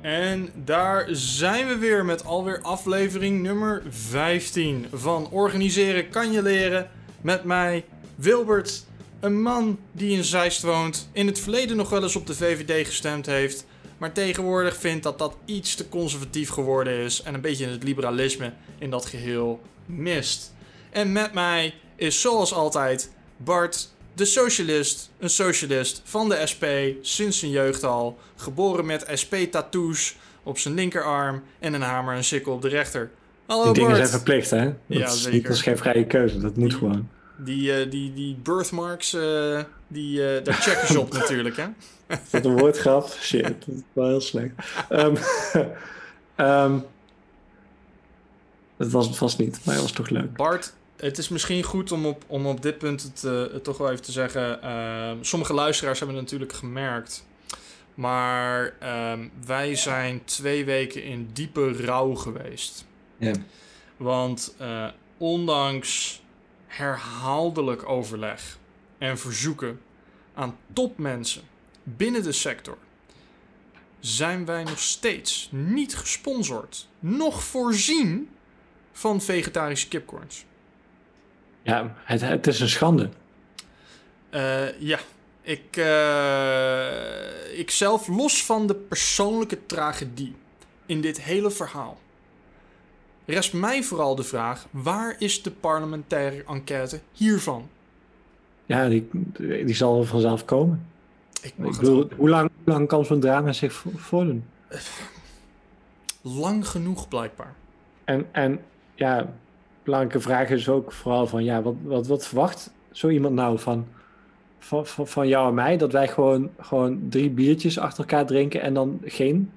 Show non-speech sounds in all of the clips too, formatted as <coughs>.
En daar zijn we weer met alweer aflevering nummer 15 van Organiseren kan je leren. Met mij, Wilbert, een man die in Zeist woont, in het verleden nog wel eens op de VVD gestemd heeft, maar tegenwoordig vindt dat dat iets te conservatief geworden is en een beetje het liberalisme in dat geheel mist. En met mij is zoals altijd Bart, de socialist, een socialist van de SP sinds zijn jeugd al, geboren met SP-tattoos op zijn linkerarm en een hamer en sikkel op de rechter. Hallo Die dingen Bart. zijn verplicht, hè? Dat Ja, is, zeker. Dat is geen vrije keuze, dat moet Die- gewoon. Die, eh, die, die birthmarks, eh, die, eh, daar checken ze op <laughs> natuurlijk, hè? Is dat een woordgrap? Shit, dat is wel heel slecht. Ehm <laughs> ehm, dat was het vast niet, maar het was toch leuk. Bart, het is misschien goed om op, om op dit punt het, eh, het toch wel even te zeggen. eh, sommige luisteraars hebben het natuurlijk gemerkt. Maar ehm, wij zijn twee weken in diepe rouw geweest. Ja. Want eh, ondanks herhaaldelijk overleg en verzoeken aan topmensen binnen de sector, zijn wij nog steeds niet gesponsord, nog voorzien van vegetarische kipcorns. Ja, het, het is een schande. Eh, ja, ik, eh, ik zelf, los van de persoonlijke tragedie in dit hele verhaal, rest mij vooral de vraag: waar is de parlementaire enquête hiervan? Ja, die, die zal vanzelf komen. Ik Ik bedoel, hoe lang, hoe lang kan zo'n drama zich vo- voordoen? lang genoeg blijkbaar. En, en ja, belangrijke vraag is ook vooral van, ja, wat, wat, wat verwacht zo iemand nou van, van, van, van jou en mij? Dat wij gewoon, gewoon drie biertjes achter elkaar drinken en dan geen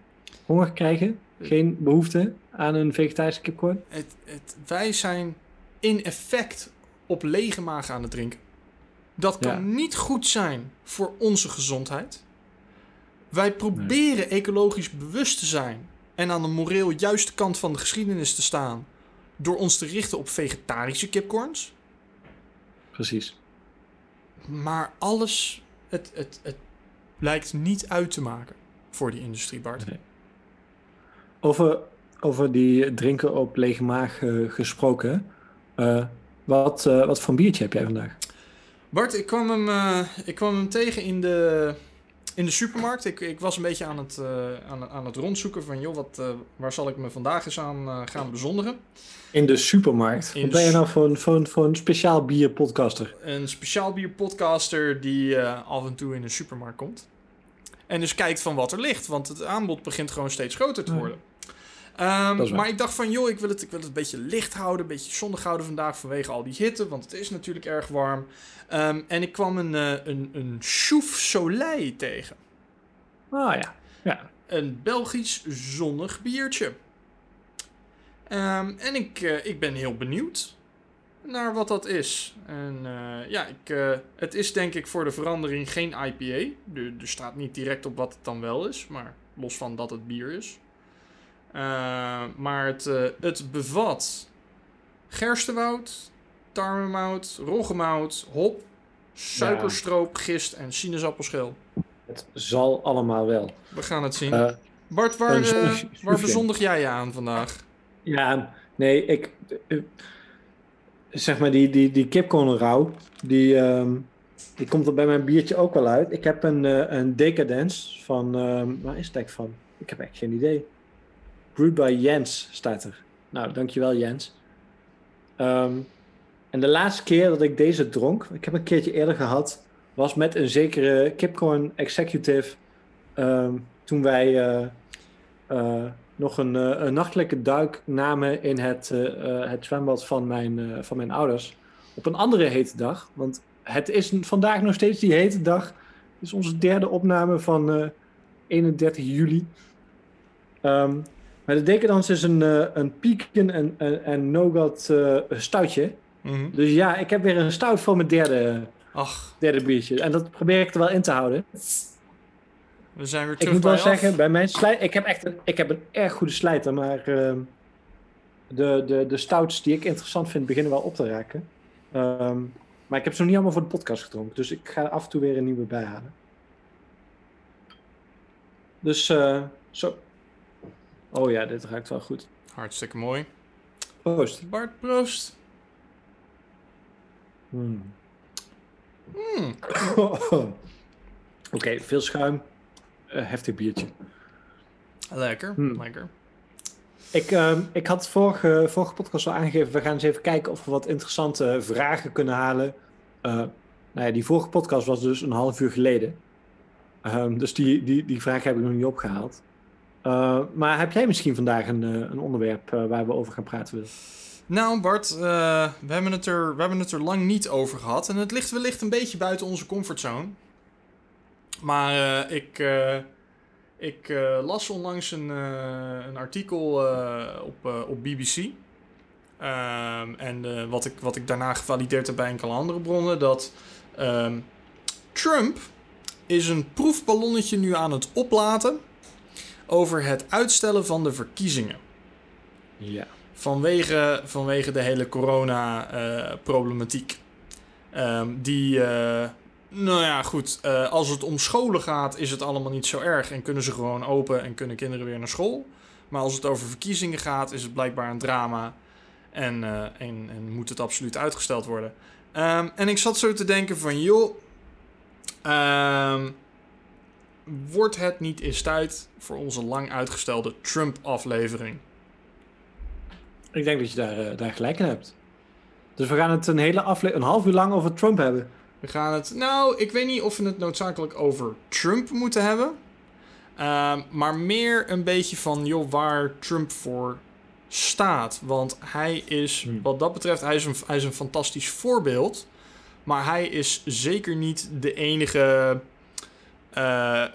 honger krijgen? Geen behoefte aan een vegetarische kipcorn? Het, het, wij zijn in effect op lege maag aan het drinken. Dat kan Ja. niet goed zijn voor onze gezondheid. Wij proberen ecologisch bewust te zijn en aan de moreel juiste kant van de geschiedenis te staan door ons te richten op vegetarische kipcorns. Precies. Maar alles, het, het, het lijkt niet uit te maken voor die industrie, Bart. Nee. Over, over die drinken op lege maag eh, gesproken. eh, wat, eh, wat voor biertje heb jij vandaag? Bart, ik kwam hem, ik kwam hem tegen in de, in de supermarkt. Ik, ik was een beetje aan het, eh, aan, aan het rondzoeken van... joh, wat, eh, waar zal ik me vandaag eens aan eh, gaan bezonderen? In de supermarkt. In wat de ben je nou voor een, voor een, voor een speciaal bierpodcaster? Een speciaal bierpodcaster die af en toe in een supermarkt komt. En dus kijkt van wat er ligt. Want het aanbod begint gewoon steeds groter te worden. Waar. maar ik dacht van, joh, ik wil, het, ik wil het een beetje licht houden. Een beetje zonnig houden vandaag vanwege al die hitte. Want het is natuurlijk erg warm. Ehm, en ik kwam een, eh een, een Chouf Soleil tegen. Ah ja. ja. Een Belgisch zonnig biertje. Ehm, en ik, eh, ik ben heel benieuwd naar wat dat is. En eh, ja, ik, het is denk ik voor de verandering geen IPA. Er, er staat niet direct op wat het dan wel is, maar los van dat het bier is. Eh, maar het, eh, het bevat gerstewoud, tarwemout, roggemout, hop, suikerstroop, gist en sinaasappelschil. Het zal allemaal wel. We gaan het zien. Eh, Bart, waar, een zonnig waar bezondig jij je aan vandaag? ja, nee, ik... zeg maar, die, die, die die, ehm, die komt er bij mijn biertje ook wel uit. Ik heb een, een Decadence van... ehm, waar is het eigenlijk van? Ik heb echt geen idee. Brewed by Jens staat er. Nou, dankjewel Jens. Ehm, en de laatste keer dat ik deze dronk, ik heb een keertje eerder gehad, was met een zekere Kipcorn Executive. ehm, toen wij eh, eh, nog een, eh, een nachtelijke duik namen in het, het zwembad van mijn, van mijn ouders. Op een andere hete dag. Want het is vandaag nog steeds die hete dag. Het is onze derde opname van eh, 31 juli. Ehm, maar de Decadence is een, eh, een pecan en, en, en nougat eh, stoutje. Dus ja, ik heb weer een stout voor mijn derde, Ach, derde biertje. En dat probeer ik er wel in te houden. we zijn weer Ik terug moet wel af. zeggen, bij mijn slijt, ik heb echt een, ik heb een erg goede slijter, maar ehm, de, de, de stouts die ik interessant vind beginnen wel op te raken. Ehm, maar ik heb ze nog niet allemaal voor de podcast gedronken, dus ik ga af en toe weer een nieuwe bijhalen. Dus eh, zo. Oh ja, dit ruikt wel goed. Hartstikke mooi. Proost. Bart, proost. Hmm. Mm. <coughs> Oké, veel schuim. Eh, heftig biertje. Lekker, Hmm. lekker. Ik, ehm, ik had vorige, vorige podcast al aangegeven, we gaan eens even kijken of we wat interessante vragen kunnen halen. Eh, nou ja, die vorige podcast was dus een half uur geleden. Ehm, dus die, die, die vraag heb ik nog niet opgehaald. Eh, maar heb jij misschien vandaag een, eh, een onderwerp eh, waar we over gaan praten? Wil? Nou, Bart, we, hebben het er, we hebben het er lang niet over gehad. En het ligt wellicht een beetje buiten onze comfortzone. Maar ik, ik las onlangs een, een artikel op, op BBC. Ehm, en wat, ik, wat ik daarna gevalideerd heb bij enkele andere bronnen, dat ehm, Trump is een proefballonnetje nu aan het oplaten over het uitstellen van de verkiezingen. Ja. Vanwege, vanwege de hele corona-problematiek. Ehm, die, eh, nou ja, goed. eh, als het om scholen gaat, is het allemaal niet zo erg. En kunnen ze gewoon open en kunnen kinderen weer naar school. Maar als het over verkiezingen gaat, is het blijkbaar een drama. En, eh, en, en moet het absoluut uitgesteld worden. Ehm, en ik zat zo te denken van, joh. ehm, wordt het niet eens tijd voor onze lang uitgestelde Trump-aflevering? Ik denk dat je daar, eh, daar gelijk in hebt. Dus we gaan het een hele afle een half uur lang over Trump hebben. We gaan het. Nou, ik weet niet of we het noodzakelijk over Trump moeten hebben. Ehm, maar meer een beetje van, joh, waar Trump voor staat. Want hij is, Hmm. wat dat betreft, hij is, een, hij is een fantastisch voorbeeld. Maar hij is zeker niet de enige eh, eh,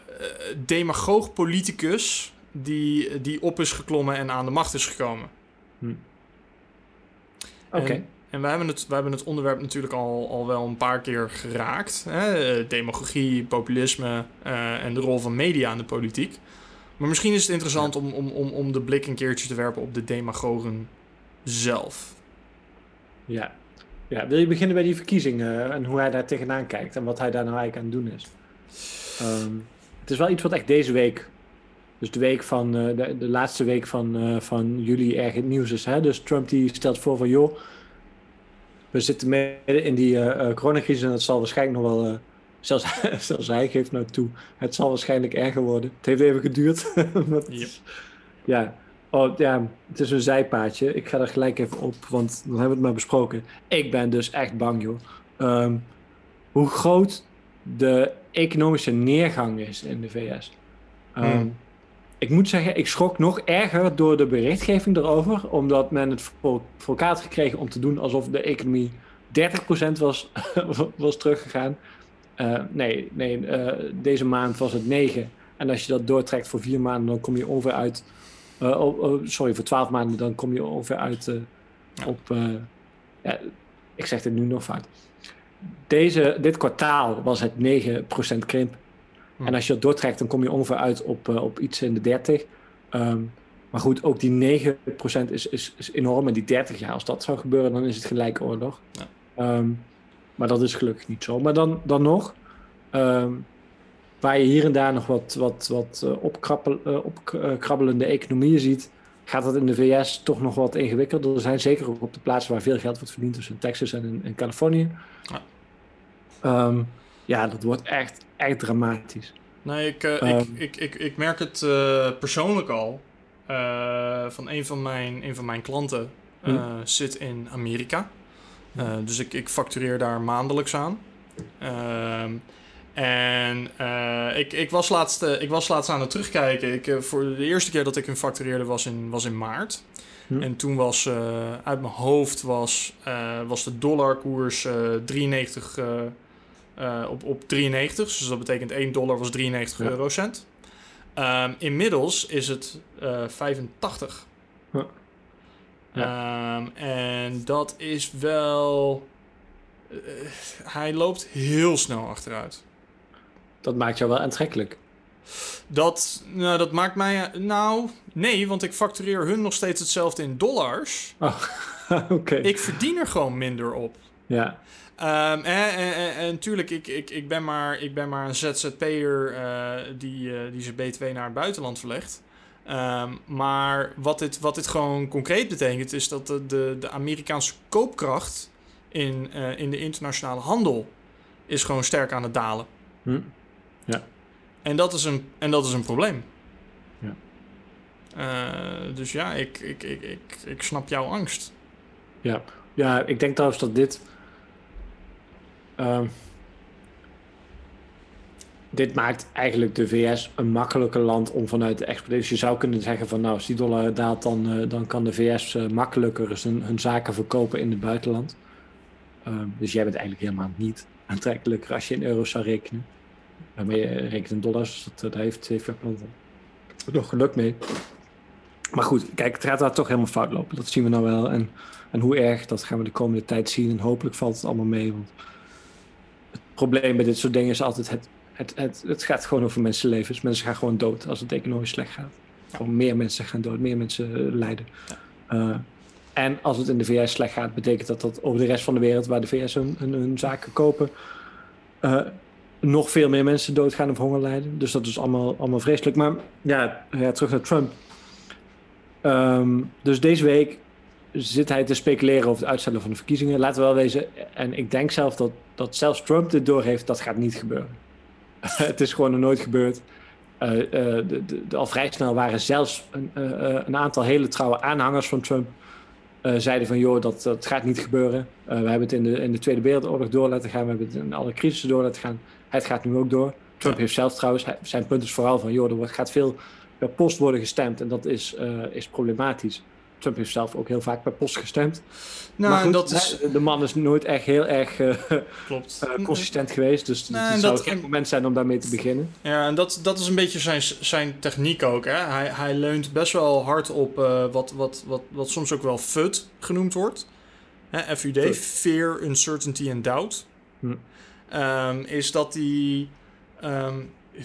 demagoog-politicus die, die op is geklommen en aan de macht is gekomen. Oké. En, en we, hebben het, we hebben het onderwerp natuurlijk al, al wel een paar keer geraakt. Hè? Eh, Demagogie, populisme en de rol van media in de politiek. Maar misschien is het interessant om, om, om, om de blik een keertje te werpen op de demagogen zelf. Ja. ja. Wil je beginnen bij die verkiezingen en hoe hij daar tegenaan kijkt en wat hij daar nou eigenlijk aan het doen is? Ehm, het is wel iets wat echt deze week, dus de week van eh, de, de laatste week van, eh, van juli erg het nieuws is. Hè? Dus Trump die stelt voor van joh, we zitten midden in die eh, coronacrisis en het zal waarschijnlijk nog wel, zelfs, <laughs> zelfs hij geeft nou toe, het zal waarschijnlijk erger worden. Het heeft even geduurd. <laughs> Yep. is- Ja. Oh, ja, het is een zijpaadje. Ik ga er gelijk even op, want dan hebben we het maar besproken. Ik ben dus echt bang, joh. Ehm, hoe groot de economische neergang is in de VS. Ehm, Hmm. Ik moet zeggen, ik schrok nog erger door de berichtgeving erover, omdat men het voor, voor elkaar had gekregen om te doen alsof de economie 30% was, <laughs> was teruggegaan. Eh, nee, nee eh, deze maand was het 9. En als je dat doortrekt voor vier maanden, dan kom je ongeveer uit. oh, sorry, voor 12 maanden, dan kom je ongeveer uit op. ja, ik zeg dit nu nog fout. Deze, dit kwartaal was het 9% krimp. Hm. En als je dat doortrekt, dan kom je ongeveer uit op, eh, op iets in de 30. Ehm, maar goed, ook die 9% is, is, is enorm. En die 30 jaar, als dat zou gebeuren, dan is het gelijk oorlog. Ja. Ehm, maar dat is gelukkig niet zo. Maar dan, dan nog, ehm, waar je hier en daar nog wat, wat, wat eh, opkrabbel, eh, opkrabbelende economieën ziet, gaat dat in de VS toch nog wat ingewikkelder. Er zijn zeker ook op de plaatsen waar veel geld wordt verdiend, dus in Texas en in, in Californië. Ja. Ehm, ja, dat wordt echt, echt dramatisch. Nee, ik, eh, Ehm. ik, ik, ik, ik merk het eh, persoonlijk al. eh, van een van mijn, een van mijn klanten Hm. zit in Amerika. Dus ik, ik factureer daar maandelijks aan. En eh, ik, ik, was laatst, eh, ik was laatst aan het terugkijken. Ik, eh, voor de eerste keer dat ik hun factureerde was in, was in maart. Hm. En toen was uit mijn hoofd was, was de dollarkoers eh 93 eh, eh, op, op 93. Dus dat betekent 1 dollar was 93 Ja. eurocent. Ehm, inmiddels is het eh 85. Ja. Ehm, en dat is wel. hij loopt heel snel achteruit. Dat maakt jou wel aantrekkelijk. Dat, nou, dat maakt mij. Nou, nee, want ik factureer hun nog steeds hetzelfde in dollars. Oh, <laughs> oké. Ik verdien er gewoon minder op. Ja, Ehm, en, en, en, en tuurlijk, ik, ik, ik, ben maar, ik ben maar een ZZP'er eh die, eh, die zijn BTW naar het buitenland verlegt. Ehm, maar wat dit, wat dit gewoon concreet betekent, is dat de, de, de Amerikaanse koopkracht in, eh, in de internationale handel is gewoon sterk aan het dalen. Hm. En dat is een, en dat is een probleem. Ja. Eh, dus ja, ik, ik, ik, ik, ik snap jouw angst. Ja. ja, ik denk trouwens dat dit. ehm, dit maakt eigenlijk de VS een makkelijker land om vanuit de export. Dus je zou kunnen zeggen van nou, als die dollar daalt, dan, eh, dan kan de VS eh, makkelijker zijn, hun zaken verkopen in het buitenland. Ehm, dus jij bent eigenlijk helemaal niet aantrekkelijker als je in euro's zou rekenen. Maar je rekent in dollars, dus dat, daar heeft, Webland nog geluk mee. Maar goed, kijk, het gaat daar toch helemaal fout lopen. Dat zien we nou wel. En, en hoe erg, dat gaan we de komende tijd zien. En hopelijk valt het allemaal mee. Want het probleem bij dit soort dingen is altijd... Het, het, het, het gaat gewoon over mensenlevens. Mensen gaan gewoon dood als het economisch slecht gaat. Gewoon meer mensen gaan dood, meer mensen eh, lijden. Uh, en als het in de VS slecht gaat, betekent dat dat over de rest van de wereld... waar de VS hun, hun, hun zaken kopen... Uh, nog veel meer mensen doodgaan of honger lijden. Dus dat is allemaal, allemaal vreselijk. Maar ja, ja terug naar Trump. Um, dus deze week zit hij te speculeren over het uitstellen van de verkiezingen. Laten we wel wezen, en ik denk zelf dat, dat zelfs Trump dit doorheeft, dat gaat niet gebeuren. <laughs> het is gewoon nog nooit gebeurd. Uh, uh, de, de, al vrij snel waren zelfs een, uh, een aantal hele trouwe aanhangers van Trump zeiden van joh, dat, dat gaat niet gebeuren. we hebben het in de, in de Tweede Wereldoorlog door laten gaan, we hebben het in alle crisissen door laten gaan. Het gaat nu ook door. Trump ja. heeft zelf trouwens, zijn punt is vooral van joh, er wordt, gaat veel per post worden gestemd en dat is, is problematisch. Trump heeft zelf ook heel vaak per post gestemd. Nou, maar goed, dat is... de man is nooit echt heel erg uh, Klopt. Uh, consistent geweest. Dus Nee, het en zou dat- geen moment zijn om daarmee te beginnen. Ja, en dat, dat is een beetje zijn, zijn techniek ook. Hè? Hij, hij leunt best wel hard op eh, wat, wat, wat, wat soms ook wel FUD genoemd wordt. Hè, FUD, FUD. Fear, Uncertainty and Doubt. Hm. Ehm, is dat hij ehm,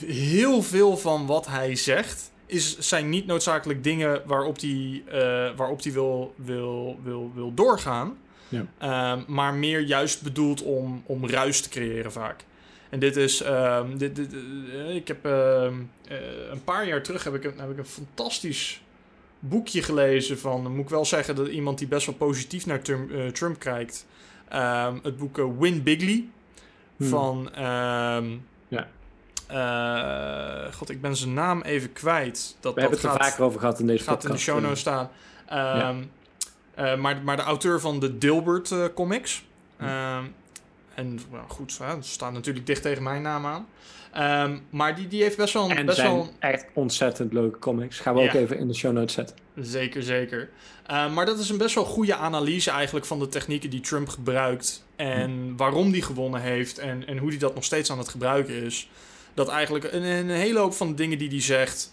heel veel van wat hij zegt... Is, zijn niet noodzakelijk dingen waarop hij, eh, waarop hij wil, wil, wil, wil doorgaan. Ja. Ehm, maar meer juist bedoeld om, om ruis te creëren vaak. En dit is. dit, dit, eh, ik heb eh, een paar jaar terug heb ik, een, heb ik een fantastisch boekje gelezen van. Moet ik wel zeggen dat iemand die best wel positief naar Trump, Trump kijkt. Het boek Win Bigly Hmm. van. ehm, Ja. eh, God, ik ben zijn naam even kwijt. Dat, We hebben het er vaker over gehad in deze gaat in de podcast. show notes staan. Ehm, eh, maar, maar de auteur van de Dilbert eh, comics. Ehm, en nou, goed, dat staat natuurlijk dicht tegen mijn naam aan. Ehm, maar die, die heeft best wel... En best zijn wel echt ontzettend leuke comics. Gaan we ook even in de show notes zetten. Zeker, zeker. Uh, maar dat is een best wel goede analyse eigenlijk van de technieken die Trump gebruikt. En waarom die gewonnen heeft en, en hoe hij dat nog steeds aan het gebruiken is. Dat eigenlijk een, een hele hoop van de dingen die hij zegt...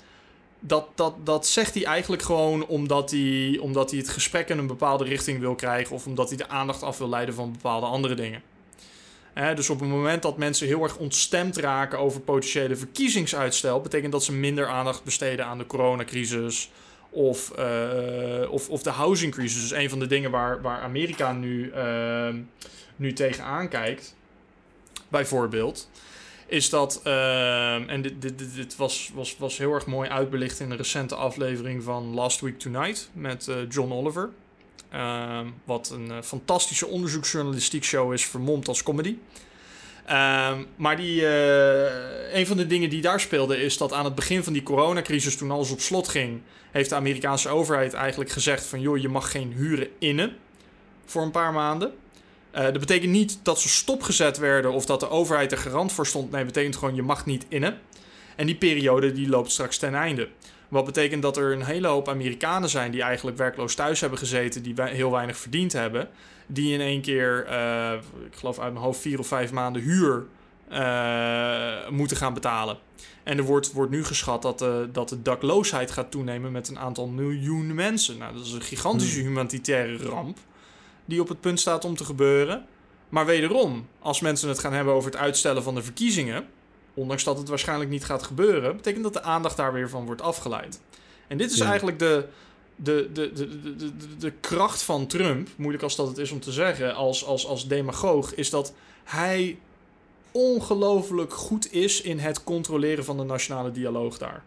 Dat, dat, dat zegt hij eigenlijk gewoon omdat hij, omdat hij het gesprek in een bepaalde richting wil krijgen... of omdat hij de aandacht af wil leiden van bepaalde andere dingen. Dus op het moment dat mensen heel erg ontstemd raken over potentiële verkiezingsuitstel... betekent dat ze minder aandacht besteden aan de coronacrisis... Of, eh, of, of de housing crisis. Dus een van de dingen waar, waar Amerika nu, uh, nu tegenaan kijkt, bijvoorbeeld, is dat, uh, en dit, dit, dit, was, was, was heel erg mooi uitbelicht in een recente aflevering van Last Week Tonight met uh, John Oliver. Uh, wat een uh, fantastische onderzoeksjournalistiek show is, vermomd als comedy. Uh, maar die, uh, een van de dingen die daar speelde is dat aan het begin van die coronacrisis, toen alles op slot ging, heeft de Amerikaanse overheid eigenlijk gezegd van joh, je mag geen huren innen voor een paar maanden. Uh, dat betekent niet dat ze stopgezet werden of dat de overheid er garant voor stond. Nee, betekent gewoon je mag niet innen. En die periode die loopt straks ten einde. Wat betekent dat er een hele hoop Amerikanen zijn die eigenlijk werkloos thuis hebben gezeten, die heel weinig verdiend hebben. Die in één keer, uh, ik geloof uit mijn hoofd, vier of vijf maanden huur uh, moeten gaan betalen. En er wordt, wordt nu geschat dat de, dat de dakloosheid gaat toenemen met een aantal miljoen mensen. Nou, dat is een gigantische humanitaire ramp die op het punt staat om te gebeuren. Maar wederom, als mensen het gaan hebben over het uitstellen van de verkiezingen, ondanks dat het waarschijnlijk niet gaat gebeuren, betekent dat de aandacht daar weer van wordt afgeleid. En dit is ja. eigenlijk de, de, de, de, de, de, de kracht van Trump, moeilijk als dat het is om te zeggen, als, als, als demagoog, is dat hij ongelooflijk goed is in het controleren van de nationale dialoog daar.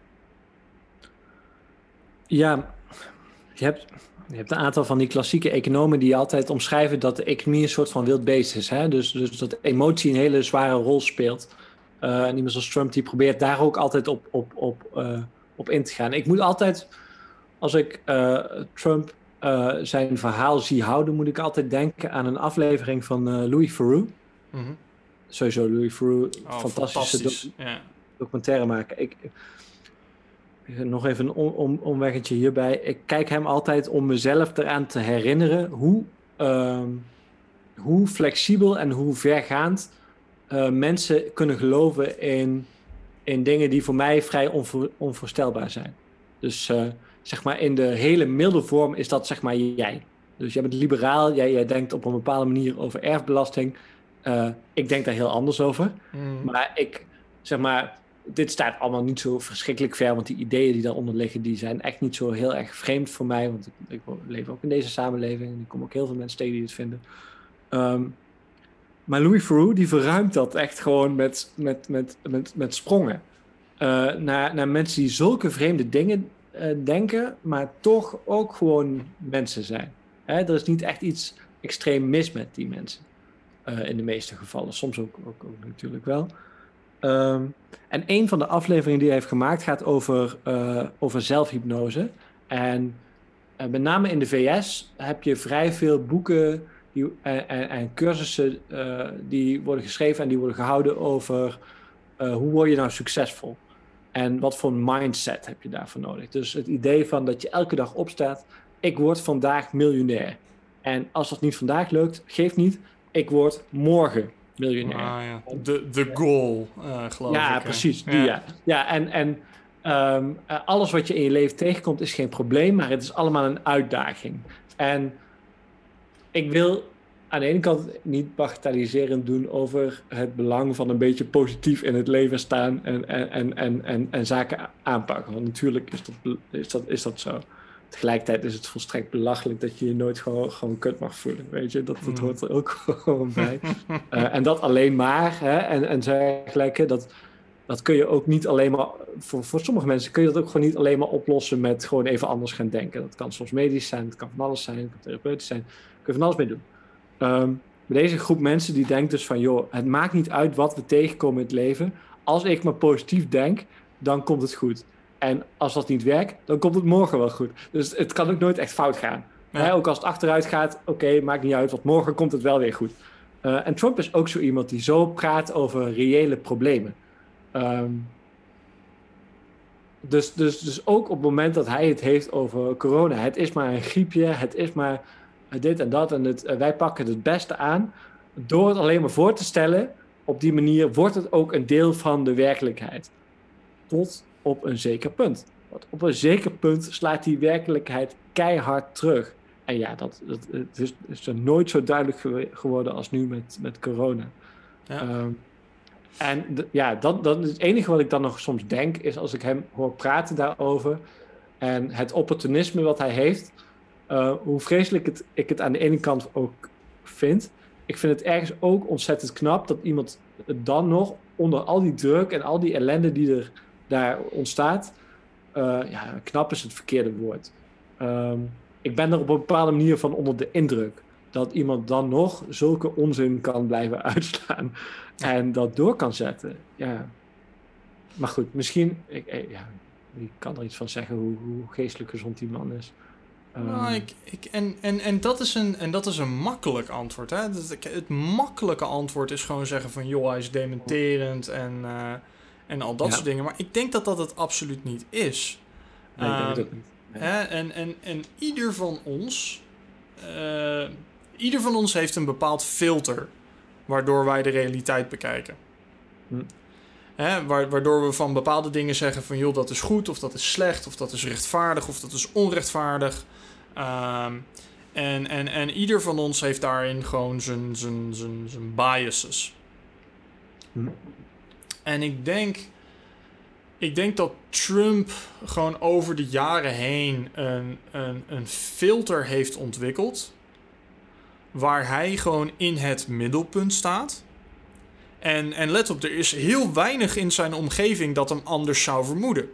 Ja, je hebt, je hebt een aantal van die klassieke economen die altijd omschrijven dat de economie een soort van wild beest is. Hè? Dus, dus dat emotie een hele zware rol speelt. Uh, en iemand zoals Trump die probeert daar ook altijd op, op, op, uh, op in te gaan. Ik moet altijd, als ik uh, Trump zijn verhaal zie houden, moet ik altijd denken aan een aflevering van Louis Theroux. Mm -hmm. Sowieso Louis Theroux, oh, fantastische doc ja. documentaire maken. Ik, nog even een om, omweggetje hierbij. Ik kijk hem altijd om mezelf eraan te herinneren hoe, uh, hoe flexibel en hoe vergaand uh, mensen kunnen geloven in, in dingen die voor mij vrij onvoor, onvoorstelbaar zijn. Dus uh, zeg maar in de hele milde vorm is dat zeg maar jij. Dus jij bent liberaal, jij, jij denkt op een bepaalde manier over erfbelasting. Uh, ik denk daar heel anders over. Mm. Maar ik, zeg maar, dit staat allemaal niet zo verschrikkelijk ver, want die ideeën die daaronder liggen, die zijn echt niet zo heel erg vreemd voor mij, want ik, ik leef ook in deze samenleving en ik kom ook heel veel mensen tegen die het vinden. Um, maar Louis Theroux, die verruimt dat echt gewoon met, met, met, met, met sprongen. Uh, naar, naar mensen die zulke vreemde dingen uh, denken, maar toch ook gewoon mensen zijn. Hè? Er is niet echt iets extreem mis met die mensen. Uh, in de meeste gevallen. Soms ook, ook, natuurlijk wel. Um, en een van de afleveringen die hij heeft gemaakt gaat over, over zelfhypnose. En met name in de VS heb je vrij veel boeken die, en, en, cursussen uh, die worden geschreven en die worden gehouden over uh, hoe word je nou succesvol? En wat voor mindset heb je daarvoor nodig? Dus het idee van dat je elke dag opstaat, ik word vandaag miljonair. En als dat niet vandaag lukt, geeft niet, ik word morgen miljonair. Ah, ja. De, de goal, uh, geloof ja, ik. Precies, die, ja, ja. ja. en, en um, alles wat je in je leven tegenkomt is geen probleem, maar het is allemaal een uitdaging. En ik wil aan de ene kant niet bagatelliserend doen over het belang van een beetje positief in het leven staan en, en, en, en, en, zaken aanpakken. Want natuurlijk is dat, is, dat, is dat zo. Tegelijkertijd is het volstrekt belachelijk dat je je nooit gewoon, gewoon kut mag voelen. Weet je, dat, dat mm. hoort er ook <laughs> gewoon bij. uh, en dat alleen maar, hè, en, en dergelijke, dat, dat kun je ook niet alleen maar, voor, voor sommige mensen kun je dat ook gewoon niet alleen maar oplossen met gewoon even anders gaan denken. Dat kan soms medisch zijn, het kan van alles zijn, het kan therapeutisch zijn, daar kun je van alles mee doen. Um, deze groep mensen die denkt dus van, joh, het maakt niet uit wat we tegenkomen in het leven. Als ik maar positief denk, dan komt het goed. En als dat niet werkt, dan komt het morgen wel goed. Dus het kan ook nooit echt fout gaan. ook als het achteruit gaat, oké, maakt niet uit, want morgen komt het wel weer goed. Uh, en Trump is ook zo iemand die zo praat over reële problemen. Um, dus, dus, dus ook op het moment dat hij het heeft over corona, het is maar een griepje, het is maar dit en dat. En het, wij pakken het beste aan. Door het alleen maar voor te stellen, op die manier wordt het ook een deel van de werkelijkheid. Tot op een zeker punt. Want op een zeker punt slaat die werkelijkheid keihard terug. En ja, dat, dat het is, is er nooit zo duidelijk geworden als nu met, met corona. Ja. Um, en ja, dat, dat is het enige wat ik dan nog soms denk, is als ik hem hoor praten daarover. En het opportunisme wat hij heeft. Uh, hoe vreselijk het, ik het aan de ene kant ook vind. Ik vind het ergens ook ontzettend knap dat iemand dan nog onder al die druk en al die ellende die er daar ontstaat. Uh, ja, knap is het verkeerde woord. Um, ik ben er op een bepaalde manier van onder de indruk. Dat iemand dan nog zulke onzin kan blijven <laughs> uitslaan. En dat door kan zetten. Ja. Maar goed, misschien. Ik, eh, ja, ik kan er iets van zeggen hoe, hoe geestelijk gezond die man is. Nou, ehm. ik, ik, en, en, en, dat is een, en dat is een makkelijk antwoord. Hè? Het, makkelijke antwoord is gewoon zeggen van... joh, hij is dementerend en, uh, en al dat soort dingen. Maar ik denk dat dat het absoluut niet is. Nee, ik denk het ehm, ook niet. Hè? En, en, en ieder van ons... Uh, ieder van ons heeft een bepaald filter... waardoor wij de realiteit bekijken. Hm. Hè, waardoor we van bepaalde dingen zeggen van joh, dat is goed of dat is slecht of dat is rechtvaardig of dat is onrechtvaardig. Um, en, en, en ieder van ons heeft daarin gewoon zijn, zijn, zijn, zijn biases. Hm. En ik denk, ik denk dat Trump gewoon over de jaren heen een, een, een filter heeft ontwikkeld. Waar hij gewoon in het middelpunt staat. En, en let op, er is heel weinig in zijn omgeving dat hem anders zou vermoeden.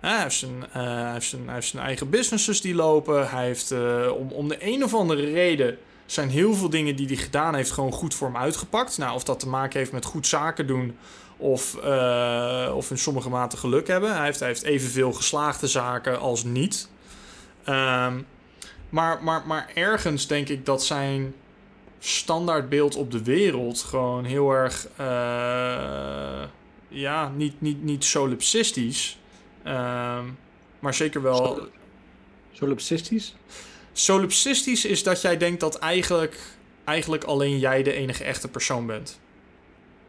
hij, heeft zijn, hij, heeft zijn, hij heeft eigen businesses die lopen. Hij heeft om, om de een of andere reden zijn heel veel dingen die hij gedaan heeft gewoon goed voor hem uitgepakt. Nou, of dat te maken heeft met goed zaken doen of, uh, of in sommige mate geluk hebben. Hij heeft, hij heeft evenveel geslaagde zaken als niet. Um, maar, maar, maar ergens denk ik dat zijn standaardbeeld op de wereld gewoon heel erg, uh, ja, niet, niet, niet solipsistisch, um, maar zeker wel. Solipsistisch? Solipsistisch is dat jij denkt dat eigenlijk, eigenlijk alleen jij de enige echte persoon bent.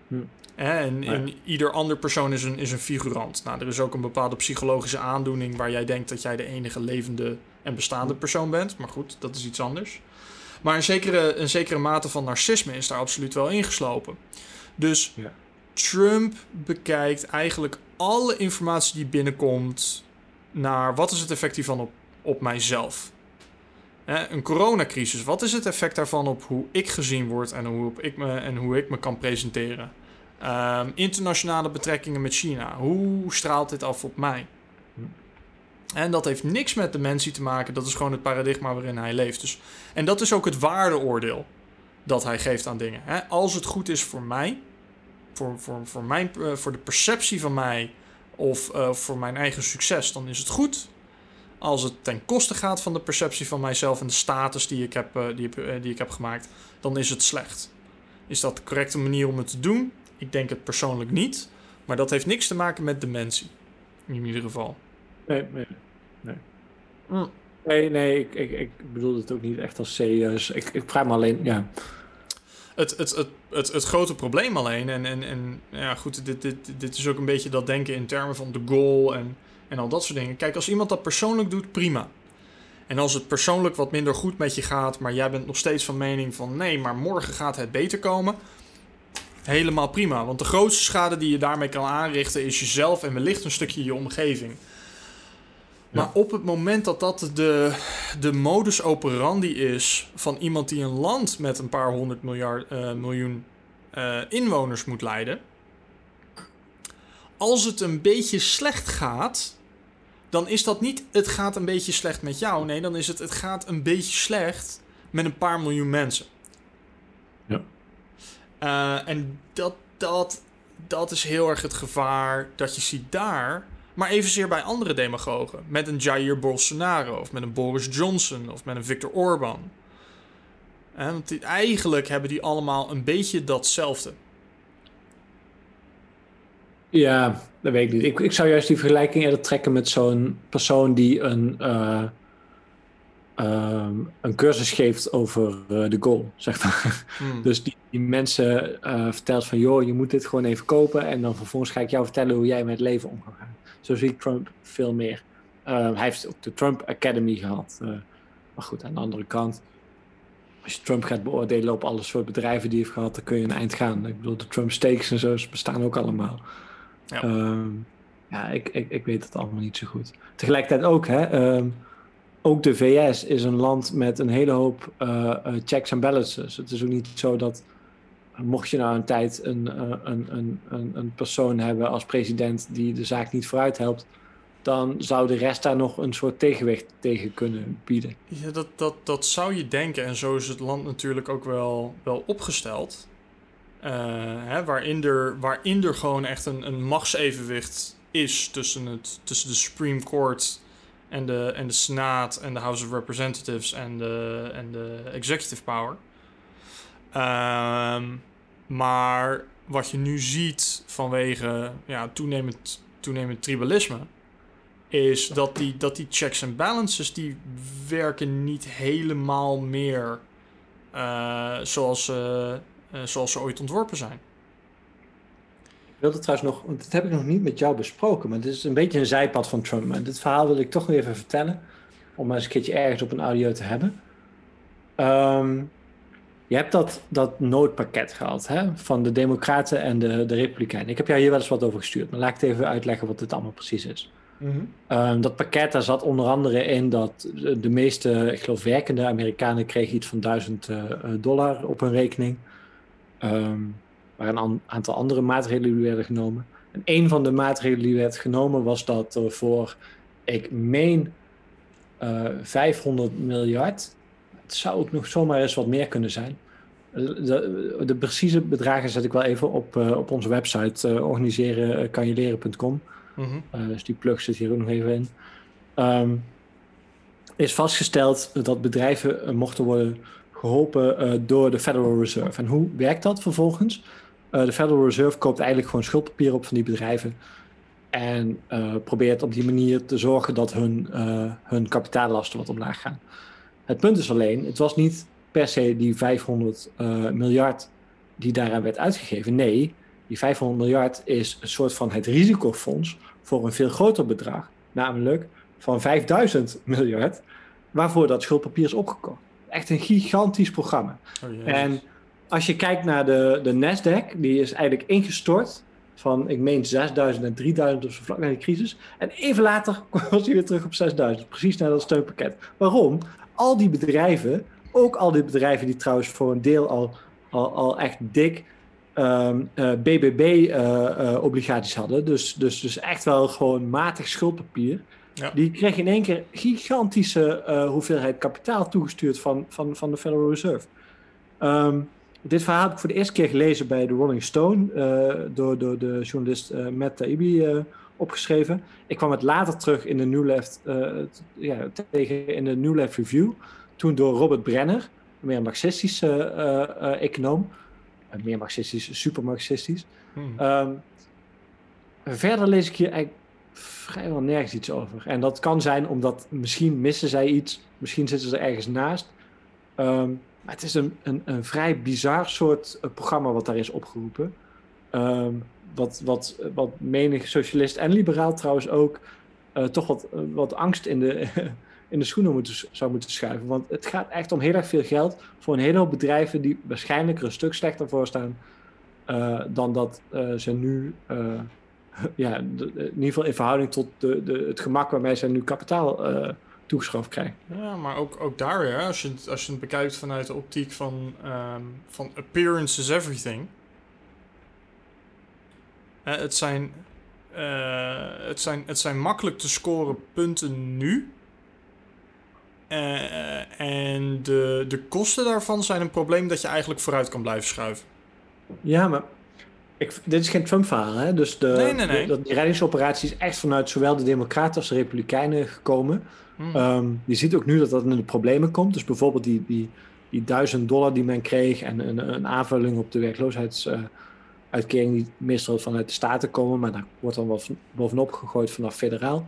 Hm. En, en, ieder ander persoon is een, is een figurant. Nou, er is ook een bepaalde psychologische aandoening waar jij denkt dat jij de enige levende en bestaande persoon bent. Maar goed, dat is iets anders. Maar een zekere, een zekere mate van narcisme is daar absoluut wel ingeslopen. Dus ja. Trump bekijkt eigenlijk alle informatie die binnenkomt naar wat is het effect hiervan op, op mijzelf. een coronacrisis, wat is het effect daarvan op hoe ik gezien word en hoe, ik me, en hoe ik me kan presenteren? Um, internationale betrekkingen met China, hoe straalt dit af op mij? En dat heeft niks met dementie te maken. Dat is gewoon het paradigma waarin hij leeft. Dus, en dat is ook het waardeoordeel dat hij geeft aan dingen. Hè? Als het goed is voor mij, voor, voor, voor, mijn, uh, voor de perceptie van mij of uh, voor mijn eigen succes, dan is het goed. Als het ten koste gaat van de perceptie van mijzelf en de status die ik heb, uh, die, die ik heb gemaakt, dan is het slecht. Is dat de correcte manier om het te doen? Ik denk het persoonlijk niet. Maar dat heeft niks te maken met dementie. In ieder geval. Nee, nee, nee. Mm. Nee, nee, ik, ik, ik bedoel het ook niet echt als serieus. Ik, ik vraag me alleen, ja. Het, het, het, het, het grote probleem alleen, en, en, en ja goed, dit, dit, dit is ook een beetje dat denken in termen van de goal en, en al dat soort dingen. Kijk, als iemand dat persoonlijk doet, prima. En als het persoonlijk wat minder goed met je gaat, maar jij bent nog steeds van mening van nee, maar morgen gaat het beter komen. Helemaal prima, want de grootste schade die je daarmee kan aanrichten is jezelf en wellicht een stukje je omgeving. Maar op het moment dat dat de, de modus operandi is van iemand die een land met een paar honderd miljard, uh, miljoen uh, inwoners moet leiden. Als het een beetje slecht gaat, dan is dat niet het gaat een beetje slecht met jou. Nee, dan is het het gaat een beetje slecht met een paar miljoen mensen. Ja. Uh, en dat, dat, dat is heel erg het gevaar dat je ziet daar maar evenzeer bij andere demagogen. Met een Jair Bolsonaro, of met een Boris Johnson, of met een Viktor Orban. En want eigenlijk hebben die allemaal een beetje datzelfde. Ja, dat weet ik niet. Ik, ik zou juist die vergelijking eerder trekken met zo'n persoon die een, uh, een cursus geeft over uh, de goal, zeg maar. Hmm. Dus die, die mensen uh, vertelt van, joh, je moet dit gewoon even kopen en dan vervolgens ga ik jou vertellen hoe jij met het leven om gaat. Zo zie ik Trump veel meer. Uh, hij heeft ook de Trump Academy gehad. Uh, maar goed, aan de andere kant, als je Trump gaat beoordelen op alle soort bedrijven die hij heeft gehad, dan kun je een eind gaan. Ik bedoel, de Trump Stakes en zo bestaan ook allemaal. Ja, um, ja ik, ik, ik weet het allemaal niet zo goed. Tegelijkertijd ook, hè, um, ook de VS is een land met een hele hoop uh, checks en balances. Het is ook niet zo dat mocht je nou een tijd een, eh, een, een, een, een persoon hebben als president die de zaak niet vooruit helpt, dan zou de rest daar nog een soort tegenwicht tegen kunnen bieden. Ja, dat, dat, dat zou je denken. En zo is het land natuurlijk ook wel, wel opgesteld. Uh, hè, waarin, er, waarin er gewoon echt een, een machtsevenwicht is tussen, het, tussen de Supreme Court en de, en de Senaat en de House of Representatives en de, en de executive power. Um, maar wat je nu ziet vanwege ja, toenemend, toenemend tribalisme, is dat die, dat die checks en balances die werken niet helemaal meer uh, zoals, uh, zoals ze ooit ontworpen zijn. Ik wilde trouwens nog, want dat heb ik nog niet met jou besproken, maar dit is een beetje een zijpad van Trump. En dit verhaal wil ik toch nog even vertellen, om maar eens een keertje ergens op een audio te hebben. Um, je hebt dat, dat noodpakket gehad hè, van de Democraten en de, de Republikeinen. Ik heb jou hier wel eens wat over gestuurd, maar laat ik het even uitleggen wat dit allemaal precies is. Mhm. Ehm, dat pakket, daar zat onder andere in dat de meeste, ik geloof, werkende Amerikanen kregen iets van 1000 uh, eh, dollar op hun rekening. Um, waar een aantal andere maatregelen werden genomen. En een van de maatregelen die werd genomen was dat er voor, ik meen, uh, 500 miljard, het zou ook nog zomaar eens wat meer kunnen zijn. De, de precieze bedragen zet ik wel even op, uh, op onze website uh, Mm -hmm. dus die plug zit hier ook nog even in. Um, is vastgesteld dat bedrijven mochten worden geholpen door de Federal Reserve. En hoe werkt dat vervolgens? Uh, de Federal Reserve koopt eigenlijk gewoon schuldpapier op van die bedrijven. En uh, probeert op die manier te zorgen dat hun, hun kapitaallasten wat omlaag gaan. Het punt is alleen, het was niet per se die 500 miljard die daaraan werd uitgegeven. Nee, die 500 miljard is een soort van het risicofonds voor een veel groter bedrag. Namelijk van 5000 miljard, waarvoor dat schuldpapier is opgekocht echt een gigantisch programma. Oh, en als je kijkt naar de, de Nasdaq, die is eigenlijk ingestort van, ik meen 6000 en 3000 of zo vlak na de crisis. En even later <laughs> was hij weer terug op 6000, precies naar dat steunpakket. Waarom? Al die bedrijven, ook al die bedrijven die trouwens voor een deel al, al, al echt dik um, uh, BBB-obligaties uh, uh, hadden, dus, dus, dus echt wel gewoon matig schuldpapier ja. Die kreeg in één keer gigantische hoeveelheid kapitaal toegestuurd van, van, van de Federal Reserve. Um, dit verhaal heb ik voor de eerste keer gelezen bij de Rolling Stone, uh, door, door de journalist uh, Matt Taibbi opgeschreven. Ik kwam het later terug in de New Left, ja, tegen in de New Left Review, toen door Robert Brenner, een meer marxistische econoom, meer marxistisch, super marxistisch. Hmm. Um, verder lees ik hier eigenlijk vrijwel nergens iets over. En dat kan zijn omdat misschien missen zij iets, misschien zitten ze ergens naast. Um, maar het is een, een, een vrij bizar soort uh, programma wat daar is opgeroepen. Um, wat, wat, wat menig socialist en liberaal trouwens ook uh, toch wat, wat angst in de, <laughs> in de schoenen zou moeten schuiven. Want het gaat echt om heel erg veel geld voor een hele hoop bedrijven die waarschijnlijk er een stuk slechter voor staan dan dat ze nu <laughs> ja, in ieder geval in verhouding tot de, de, het gemak waarmee zij nu kapitaal toegeschoven krijgen. Ja, maar ook, ook daar weer, als je, het, als je het bekijkt vanuit de optiek van, um, van appearance is everything. Uh, het, zijn, uh, het, zijn, het zijn makkelijk te scoren punten nu. en de, de kosten daarvan zijn een probleem dat je eigenlijk vooruit kan blijven schuiven. Ja, maar ik, dit is geen Trump-verhaal, hè? Dus de, nee, nee, nee. De, die reddingsoperatie is echt vanuit zowel de Democraten als de Republikeinen gekomen. Hmm. Um, je ziet ook nu dat dat in de problemen komt. Dus bijvoorbeeld die, die, die duizend dollar die men kreeg en een, een aanvulling op de werkloosheidsuitkering, die meestal vanuit de staten komen, maar daar wordt dan wat bovenop gegooid vanaf federaal.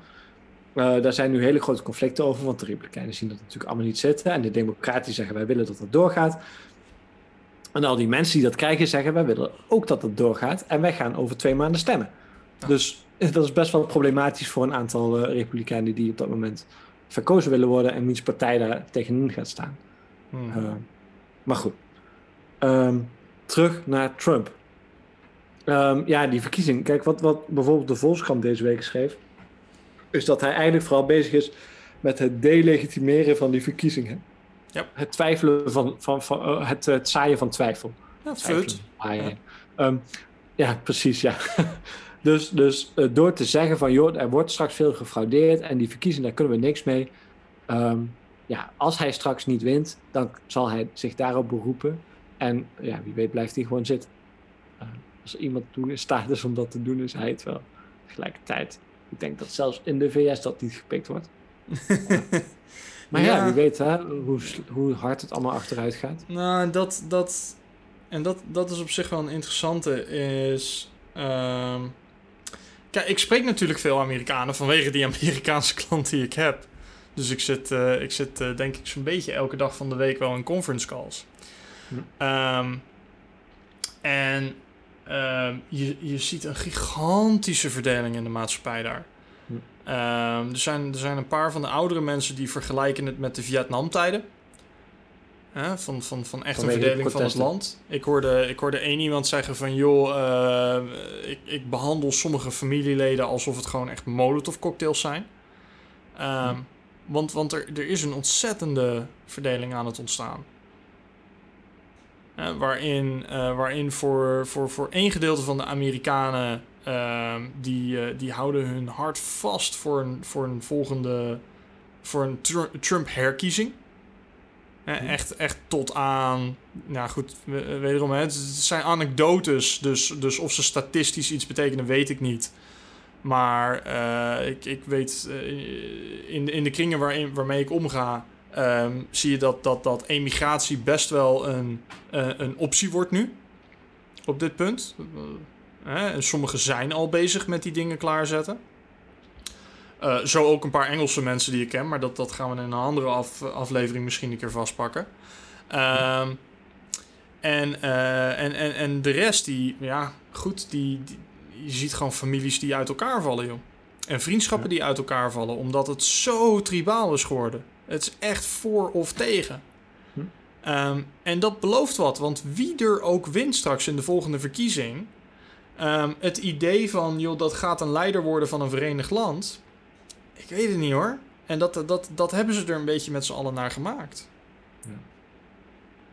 Uh, daar zijn nu hele grote conflicten over, want de Republikeinen zien dat natuurlijk allemaal niet zitten. En de Democraten zeggen wij willen dat dat doorgaat. En al die mensen die dat krijgen zeggen, wij willen ook dat het doorgaat. En wij gaan over twee maanden stemmen. Dus <laughs> dat is best wel problematisch voor een aantal uh, republikeinen die op dat moment verkozen willen worden en wiens partij daar tegenin gaat staan. Hmm. Uh, maar goed. Um, terug naar Trump. Um, ja, die verkiezing. Kijk, wat, wat bijvoorbeeld de Volkskrant deze week schreef, is dat hij eigenlijk vooral bezig is met het delegitimeren van die verkiezingen. Ja. Het twijfelen van, van, van uh, het, het, zaaien van twijfel. Ja, fut. Ja. Um, ja, precies, ja. <laughs> dus dus uh, door te zeggen van, joh, er wordt straks veel gefraudeerd en die verkiezingen, daar kunnen we niks mee. Um, ja, als hij straks niet wint, dan zal hij zich daarop beroepen. En ja, wie weet blijft hij gewoon zitten. Uh, als iemand toe in staat is om dat te doen, is hij het wel. Tegelijkertijd, ik denk dat zelfs in de VS dat niet gepikt wordt. <laughs> Maar ja, wie weet hè, hoe, hoe hard het allemaal achteruit gaat. Nou, dat, dat, en dat, dat is op zich wel een interessante, is... Um, kijk, ik spreek natuurlijk veel Amerikanen vanwege die Amerikaanse <laughs> klant die ik heb. Dus ik zit, uh, ik zit uh, denk ik zo'n beetje elke dag van de week wel in conference calls. Hm. Um, en um, je, je ziet een gigantische verdeling in de maatschappij daar. Um, er, zijn, er zijn een paar van de oudere mensen die vergelijken het met de Vietnamtijden. Van, van, van echt een verdeling van het land. Ik hoorde, ik hoorde één iemand zeggen van... joh, uh, ik, ik behandel sommige familieleden alsof het gewoon echt molotov cocktails zijn. Um, Want, want er, er is een ontzettende verdeling aan het ontstaan. Uh, waarin, uh, waarin voor, voor, voor één gedeelte van de Amerikanen ehm, die, eh, die houden hun hart vast voor een, voor een volgende. voor een Tru- Trump-herkiezing. Eh, Hm. Echt, echt tot aan. Nou goed, we- wederom, hè, het zijn anekdotes. Dus, dus of ze statistisch iets betekenen, weet ik niet. Maar eh, ik, ik weet, eh, in, in de kringen waarin, waarmee ik omga, ehm, zie je dat, dat, dat emigratie best wel een, eh, een optie wordt nu. Op dit punt. Eh, hè, en sommigen zijn al bezig met die dingen klaarzetten. Eh, zo ook een paar Engelse mensen die ik ken, maar dat, dat gaan we in een andere af, aflevering misschien een keer vastpakken. Ehm, en, eh, en, en, en de rest, die, ja, goed, die, die- je ziet gewoon families die uit elkaar vallen, joh. En vriendschappen die uit elkaar vallen, omdat het zo tribaal is geworden. Het is echt voor of tegen. Hm. Ehm, en dat belooft wat, want wie er ook wint straks in de volgende verkiezing, ehm, het idee van, joh, dat gaat een leider worden van een verenigd land, ik weet het niet hoor. En dat, dat, dat hebben ze er een beetje met z'n allen naar gemaakt. Ja.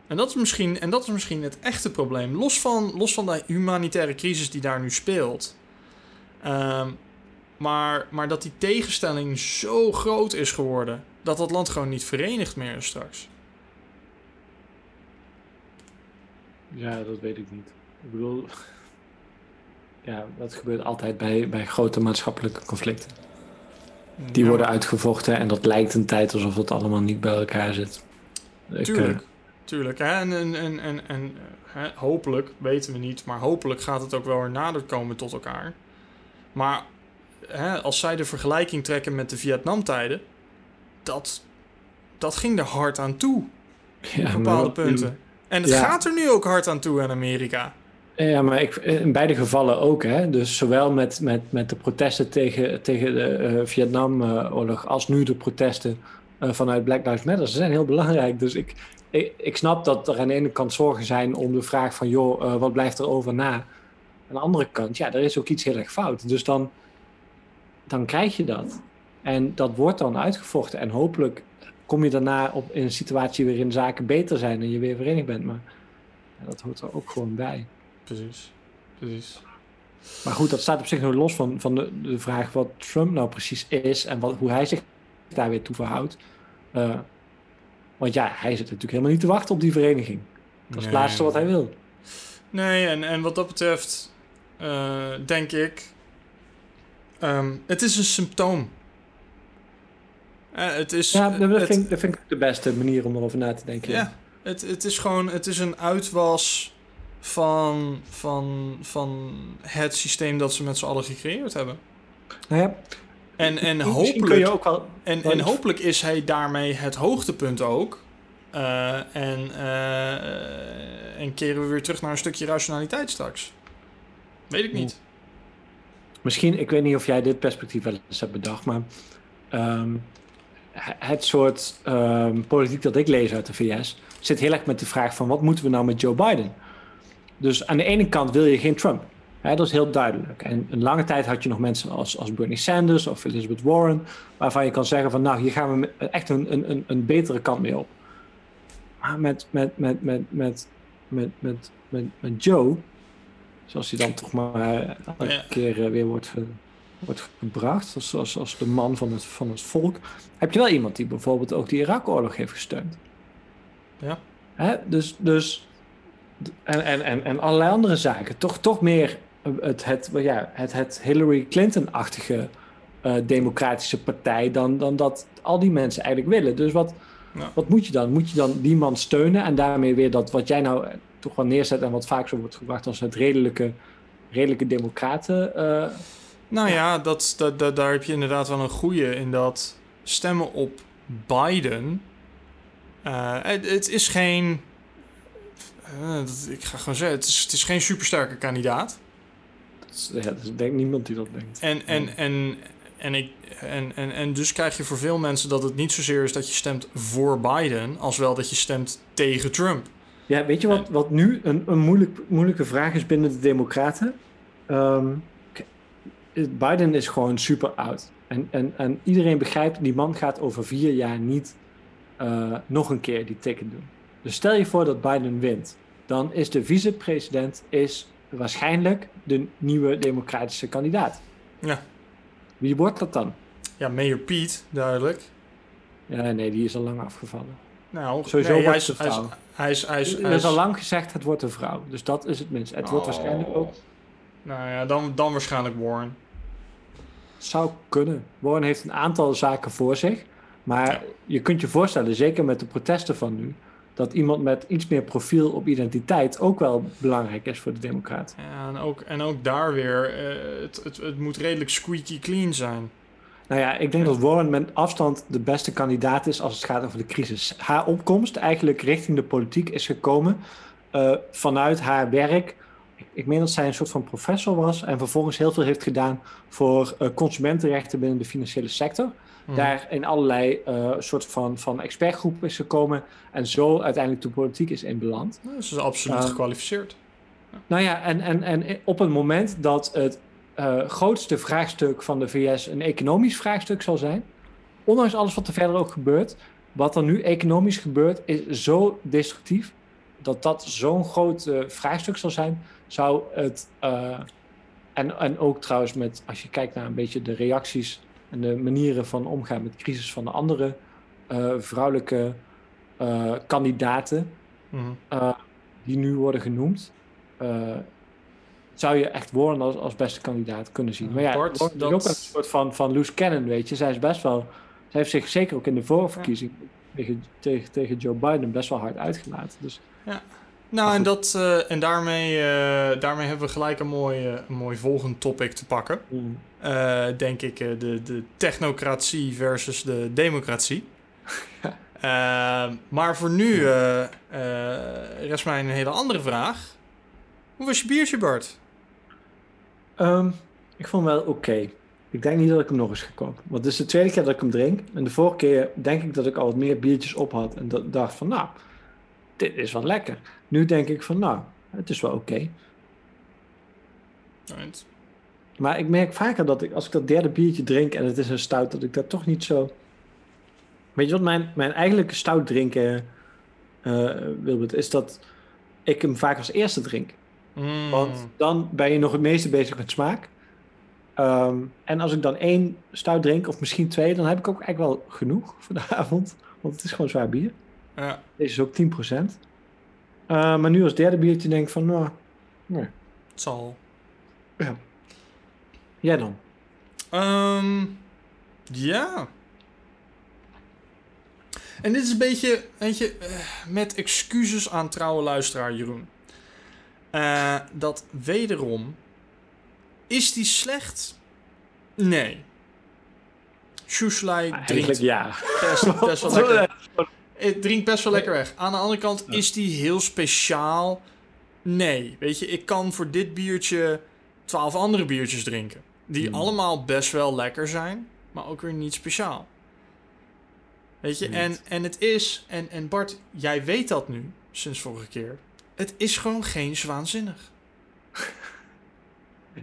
En dat, is misschien, en dat is misschien het echte probleem. Los van, los van de humanitaire crisis die daar nu speelt. Ehm, maar, maar dat die tegenstelling zo groot is geworden. Dat dat land gewoon niet verenigd meer is straks. Ja, dat weet ik niet. Ik bedoel, <laughs> ja, dat gebeurt altijd bij, bij grote maatschappelijke conflicten. Die Ja, worden uitgevochten en dat lijkt een tijd alsof het allemaal niet bij elkaar zit. Ik, Tuurlijk. eh, Tuurlijk. Hè? En, en, en, en, en eh, hè, hopelijk, weten we niet, maar hopelijk gaat het ook wel weer nader komen tot elkaar. Maar hè, als zij de vergelijking trekken met de Vietnamtijden, dat, dat ging er hard aan toe, ja, op bepaalde punten. En het Ja. gaat er nu ook hard aan toe in Amerika. Ja, maar ik, in beide gevallen ook. Hè? Dus zowel met, met, met de protesten tegen, tegen de eh, Vietnamoorlog als nu de protesten eh, vanuit Black Lives Matter. Ze zijn heel belangrijk. Dus ik, ik, snap dat er aan de ene kant zorgen zijn om de vraag van... joh, eh, wat blijft er over na? Aan de andere kant, ja, er is ook iets heel erg fout. Dus dan, dan krijg je dat. En dat wordt dan uitgevochten. En hopelijk kom je daarna op, in een situatie waarin zaken beter zijn... en je weer verenigd bent. Maar dat hoort er ook gewoon bij. Precies. Precies. Maar goed, dat staat op zich nog los van, van de, de vraag wat Trump nou precies is en wat, hoe hij zich daar weer toe verhoudt. Eh, want ja, hij zit natuurlijk helemaal niet te wachten op die vereniging. Dat is het Nee. laatste wat hij wil. Nee, en, en wat dat betreft, eh, denk ik, ehm, het is een symptoom. Eh, het is, Ja, dat, het- vind, ik- dat vind ik de beste manier om erover na te denken. Ja, het, het is gewoon het is een uitwas van, van, van het systeem dat ze met z'n allen gecreëerd hebben. Nou ja, En, en, hopelijk, kun je ook wel... en, en hopelijk is hij daarmee het hoogtepunt ook. Eh, en, eh, en keren we weer terug naar een stukje rationaliteit straks. Weet ik niet. Misschien, ik weet niet of jij dit perspectief wel eens hebt bedacht, maar ehm, he- het soort ehm, politiek dat ik lees uit de VS zit heel erg met de vraag van wat moeten we nou met Joe Biden? Dus aan de ene kant wil je geen Trump. Hè, dat is heel duidelijk. En een lange tijd had je nog mensen als, als Bernie Sanders of Elizabeth Warren, waarvan je kan zeggen van nou, hier gaan we echt een, een, een, een betere kant mee op. Maar met, met, met, met, met, met, met, met, met Joe, zoals hij dan toch maar elke Ja. keer eh, weer wordt, wordt gebracht, als, als, als de man van het, van het volk, heb je wel iemand die bijvoorbeeld ook die Irak-oorlog heeft gesteund. Ja. Hè? Dus, dus en, en, en, en allerlei andere zaken. Toch, toch meer het, het, ja, het, het Hillary Clinton-achtige eh, democratische partij dan, dan dat al die mensen eigenlijk willen. Dus wat, Ja. wat moet je dan? Moet je dan die man steunen en daarmee weer dat wat jij nou toch wel neerzet en wat vaak zo wordt gebracht als het redelijke, redelijke democraten. eh, Nou ja, dat, dat, dat, daar heb je inderdaad wel een goede in dat stemmen op Biden. eh, het, het is geen. Eh, dat- ik ga gewoon zeggen, het is, het is geen supersterke kandidaat. dat is- ja, dat is denk ik niemand die dat denkt. En, en, en, en, ik, en, en, en dus krijg je voor veel mensen dat het niet zozeer is dat je stemt voor Biden, als wel dat je stemt tegen Trump. Ja, weet je wat, wat nu een, een moeilijk, moeilijke vraag is binnen de Democraten? Ehm, Biden is gewoon super oud. En, en, en iedereen begrijpt, die man gaat over vier jaar niet eh, nog een keer die ticket doen. Dus stel je voor dat Biden wint. Dan is de vicepresident is waarschijnlijk de nieuwe democratische kandidaat. Ja. Wie wordt dat dan? Ja, Mayor Piet, duidelijk. Ja, nee, die is al lang afgevallen. Nou, Sowieso nee, hij, is, het hij, is, vrouw. hij is... Hij is, Er is al lang gezegd, het wordt een vrouw. Dus dat is het minst. Het wordt Oh. waarschijnlijk ook... Nou ja, dan, dan waarschijnlijk Warren. Zou kunnen. Warren heeft een aantal zaken voor zich. Maar Ja. je kunt je voorstellen, zeker met de protesten van nu... dat iemand met iets meer profiel op identiteit ook wel belangrijk is voor de Democraten. Ja, en, ook, en ook daar weer, eh, het, het, het moet redelijk squeaky clean zijn. Nou ja, ik denk dat Warren met afstand de beste kandidaat is als het gaat over de crisis. Haar opkomst eigenlijk richting de politiek is gekomen eh, vanuit haar werk. Ik, ik meen dat zij een soort van professor was en vervolgens heel veel heeft gedaan voor eh, consumentenrechten binnen de financiële sector. Hm. Daar in allerlei eh soort van, van expertgroepen is gekomen en zo uiteindelijk de politiek is inbeland. Nou, ze is absoluut Ah. gekwalificeerd. Nou ja, en, en, en op het moment dat het eh, grootste vraagstuk van de VS een economisch vraagstuk zal zijn, ondanks alles wat er verder ook gebeurt, wat er nu economisch gebeurt is zo destructief dat dat zo'n groot eh, vraagstuk zal zijn, zou het, en, en ook trouwens met, als je kijkt naar een beetje de reacties en de manieren van omgaan met crisis van de andere eh, vrouwelijke eh, kandidaten, Mhm. eh, die nu worden genoemd, eh, zou je echt Warren als, als beste kandidaat kunnen zien. Ja, maar ja, Bart, Warren is dat- ook een soort van, van loose cannon, weet je. Zij is best wel, zij heeft zich zeker ook in de voorverkiezing tegen, tegen, tegen Joe Biden best wel hard uitgelaten. Dus Nou, en, dat, eh, en daarmee, eh, daarmee hebben we gelijk een mooi, eh, een mooi volgend topic te pakken. mm, denk ik, de, de technocratie versus de democratie. <laughs> Maar voor nu rest mij een hele andere vraag. Hoe was je biertje, Bart? ehm, ik vond hem wel oké. Ik denk niet dat ik hem nog eens ga kopen. Want het is de tweede keer dat ik hem drink. En de vorige keer denk ik dat ik al wat meer biertjes op had. En dat, dacht van, nou, dit is wel lekker. Nu denk ik van, nou, het is wel oké. Right. Maar ik merk vaker dat ik, als ik dat derde biertje drink en het is een stout, dat ik dat toch niet zo. Weet je wat mijn, mijn eigenlijke stout drinken, eh Wilbert, is dat ik hem vaak als eerste drink. Mm. Want dan ben je nog het meeste bezig met smaak. Ehm, en als ik dan één stout drink, of misschien twee, dan heb ik ook eigenlijk wel genoeg voor de <laughs> avond. Want het is gewoon zwaar bier. Ja, Deze is ook 10%. Eh, maar nu als derde biertje denk ik van, nou, nee. het zal. Jij dan? Ehm, ja. En dit is een beetje, weet je, eh, met excuses aan trouwe luisteraar Jeroen. Eh, dat wederom, is die slecht? Nee. Sjoeslei Eigenlijk drinkt ja. best, best <laughs> wel lekker. Het drinkt best wel lekker weg. Aan de andere kant, is die heel speciaal? Nee. Weet je, ik kan voor dit biertje twaalf andere biertjes drinken. Die Hmm. allemaal best wel lekker zijn, maar ook weer niet speciaal. Weet je, Niet. en, en het is, en, en Bart, jij weet dat nu, sinds vorige keer. Het is gewoon geen zwaanzinnig. <laughs>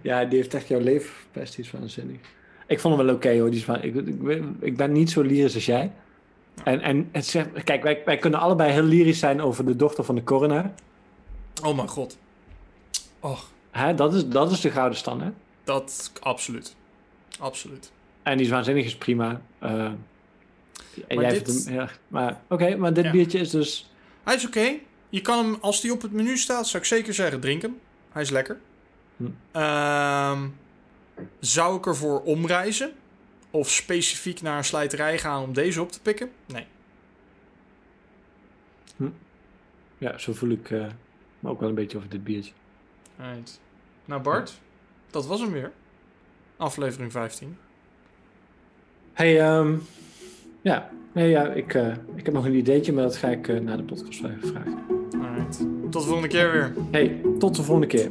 Ja, die heeft echt jouw leven verpest, die is waanzinnig. Ik vond hem wel oké hoor, die is ik, ik, ik ben niet zo lyrisch als jij. En, en het zegt, kijk, wij, wij kunnen allebei heel lyrisch zijn over de dochter van de coroner. Oh mijn god. Och, Hè, dat, is, dat is de gouden standaard. dat, absoluut. Absoluut. En die is waanzinnig, is prima. Eh, en Maar jij dit- vindt hem, ja, maar oké, maar dit Ja. biertje is dus... Hij is oké. Je kan hem, als die op het menu staat, zou ik zeker zeggen, drink hem. Hij is lekker. Hm. Ehm, zou ik ervoor omreizen? Of specifiek naar een slijterij gaan om deze op te pikken? Nee. Ja, zo voel ik eh, me ook wel een beetje over dit biertje. Right. Nou Bart, dat was hem weer. Aflevering 15. hey, ehm, ja, nee, ja ik, eh, ik heb nog een ideetje, maar dat ga ik eh, na de podcast vragen. Alright. Tot de volgende keer weer. hey, tot de volgende keer.